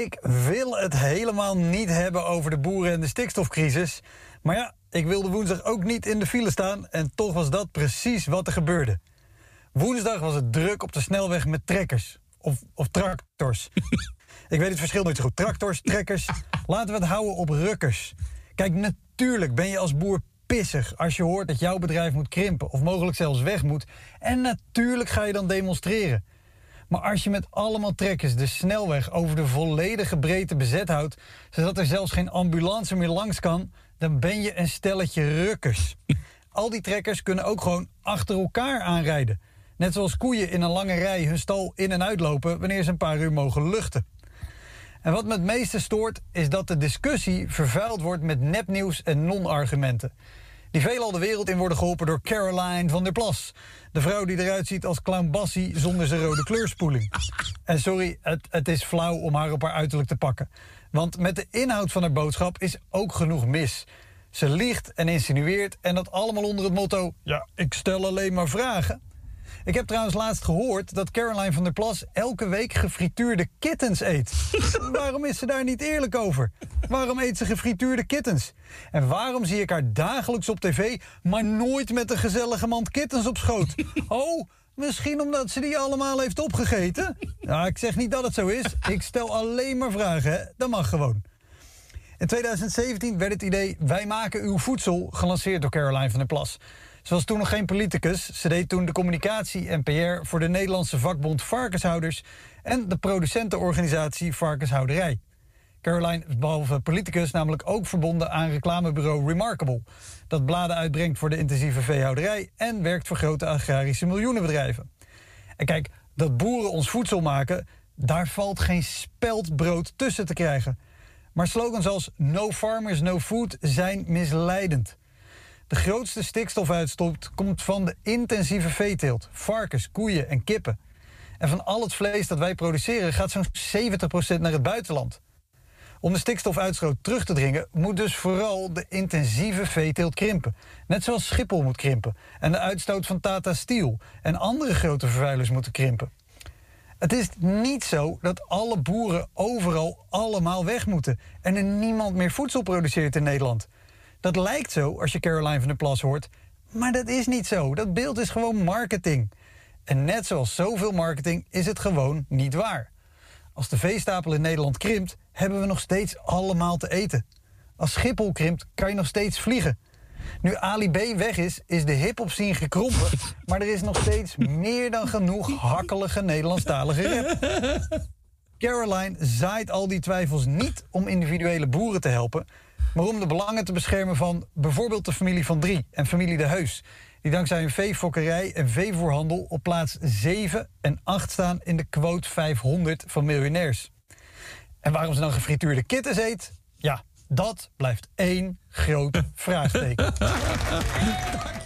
Ik wil het helemaal niet hebben over de boeren en de stikstofcrisis. Maar ja, ik wilde woensdag ook niet in de file staan en toch was dat precies wat er gebeurde. Woensdag was het druk op de snelweg met trekkers. Of, of tractors. ik weet het verschil nooit zo goed. Tractors, trekkers. Laten we het houden op rukkers. Kijk, natuurlijk ben je als boer pissig als je hoort dat jouw bedrijf moet krimpen of mogelijk zelfs weg moet. En natuurlijk ga je dan demonstreren. Maar als je met allemaal trekkers de snelweg over de volledige breedte bezet houdt, zodat er zelfs geen ambulance meer langs kan, dan ben je een stelletje rukkers. Al die trekkers kunnen ook gewoon achter elkaar aanrijden. Net zoals koeien in een lange rij hun stal in en uitlopen wanneer ze een paar uur mogen luchten. En wat me het meeste stoort, is dat de discussie vervuild wordt met nepnieuws en non-argumenten. Die veelal de wereld in worden geholpen door Caroline van der Plas. De vrouw die eruit ziet als clown Bassie zonder zijn rode kleurspoeling. En sorry, het, het is flauw om haar op haar uiterlijk te pakken. Want met de inhoud van haar boodschap is ook genoeg mis. Ze liegt en insinueert en dat allemaal onder het motto... ja, ik stel alleen maar vragen. Ik heb trouwens laatst gehoord dat Caroline van der Plas elke week gefrituurde kittens eet. waarom is ze daar niet eerlijk over? Waarom eet ze gefrituurde kittens? En waarom zie ik haar dagelijks op tv, maar nooit met een gezellige mand kittens op schoot? Oh, misschien omdat ze die allemaal heeft opgegeten? Nou, ik zeg niet dat het zo is. Ik stel alleen maar vragen, hè? Dat mag gewoon. In 2017 werd het idee Wij maken uw voedsel gelanceerd door Caroline van der Plas. Ze was toen nog geen politicus. Ze deed toen de communicatie en PR voor de Nederlandse vakbond Varkenshouders en de producentenorganisatie Varkenshouderij. Caroline is behalve politicus namelijk ook verbonden aan reclamebureau Remarkable. Dat bladen uitbrengt voor de intensieve veehouderij en werkt voor grote agrarische miljoenenbedrijven. En kijk, dat boeren ons voedsel maken, daar valt geen speld brood tussen te krijgen. Maar slogans als No Farmers, No Food zijn misleidend. De grootste stikstofuitstoot komt van de intensieve veeteelt. Varkens, koeien en kippen. En van al het vlees dat wij produceren gaat zo'n 70% naar het buitenland. Om de stikstofuitstoot terug te dringen moet dus vooral de intensieve veeteelt krimpen. Net zoals Schiphol moet krimpen en de uitstoot van Tata Steel en andere grote vervuilers moeten krimpen. Het is niet zo dat alle boeren overal allemaal weg moeten en er niemand meer voedsel produceert in Nederland. Dat lijkt zo als je Caroline van der Plas hoort, maar dat is niet zo. Dat beeld is gewoon marketing. En net zoals zoveel marketing is het gewoon niet waar. Als de veestapel in Nederland krimpt, hebben we nog steeds allemaal te eten. Als Schiphol krimpt, kan je nog steeds vliegen. Nu Ali B weg is, is de hip-hop scene gekrompen, maar er is nog steeds meer dan genoeg hakkelige Nederlandstalige rap. Caroline zaait al die twijfels niet om individuele boeren te helpen, maar om de belangen te beschermen van bijvoorbeeld de familie van Drie en familie De Heus, die dankzij hun veefokkerij en veevoerhandel op plaats 7 en 8 staan in de quote 500 van miljonairs. En waarom ze dan gefrituurde kittens eet? Ja, dat blijft één groot vraagteken.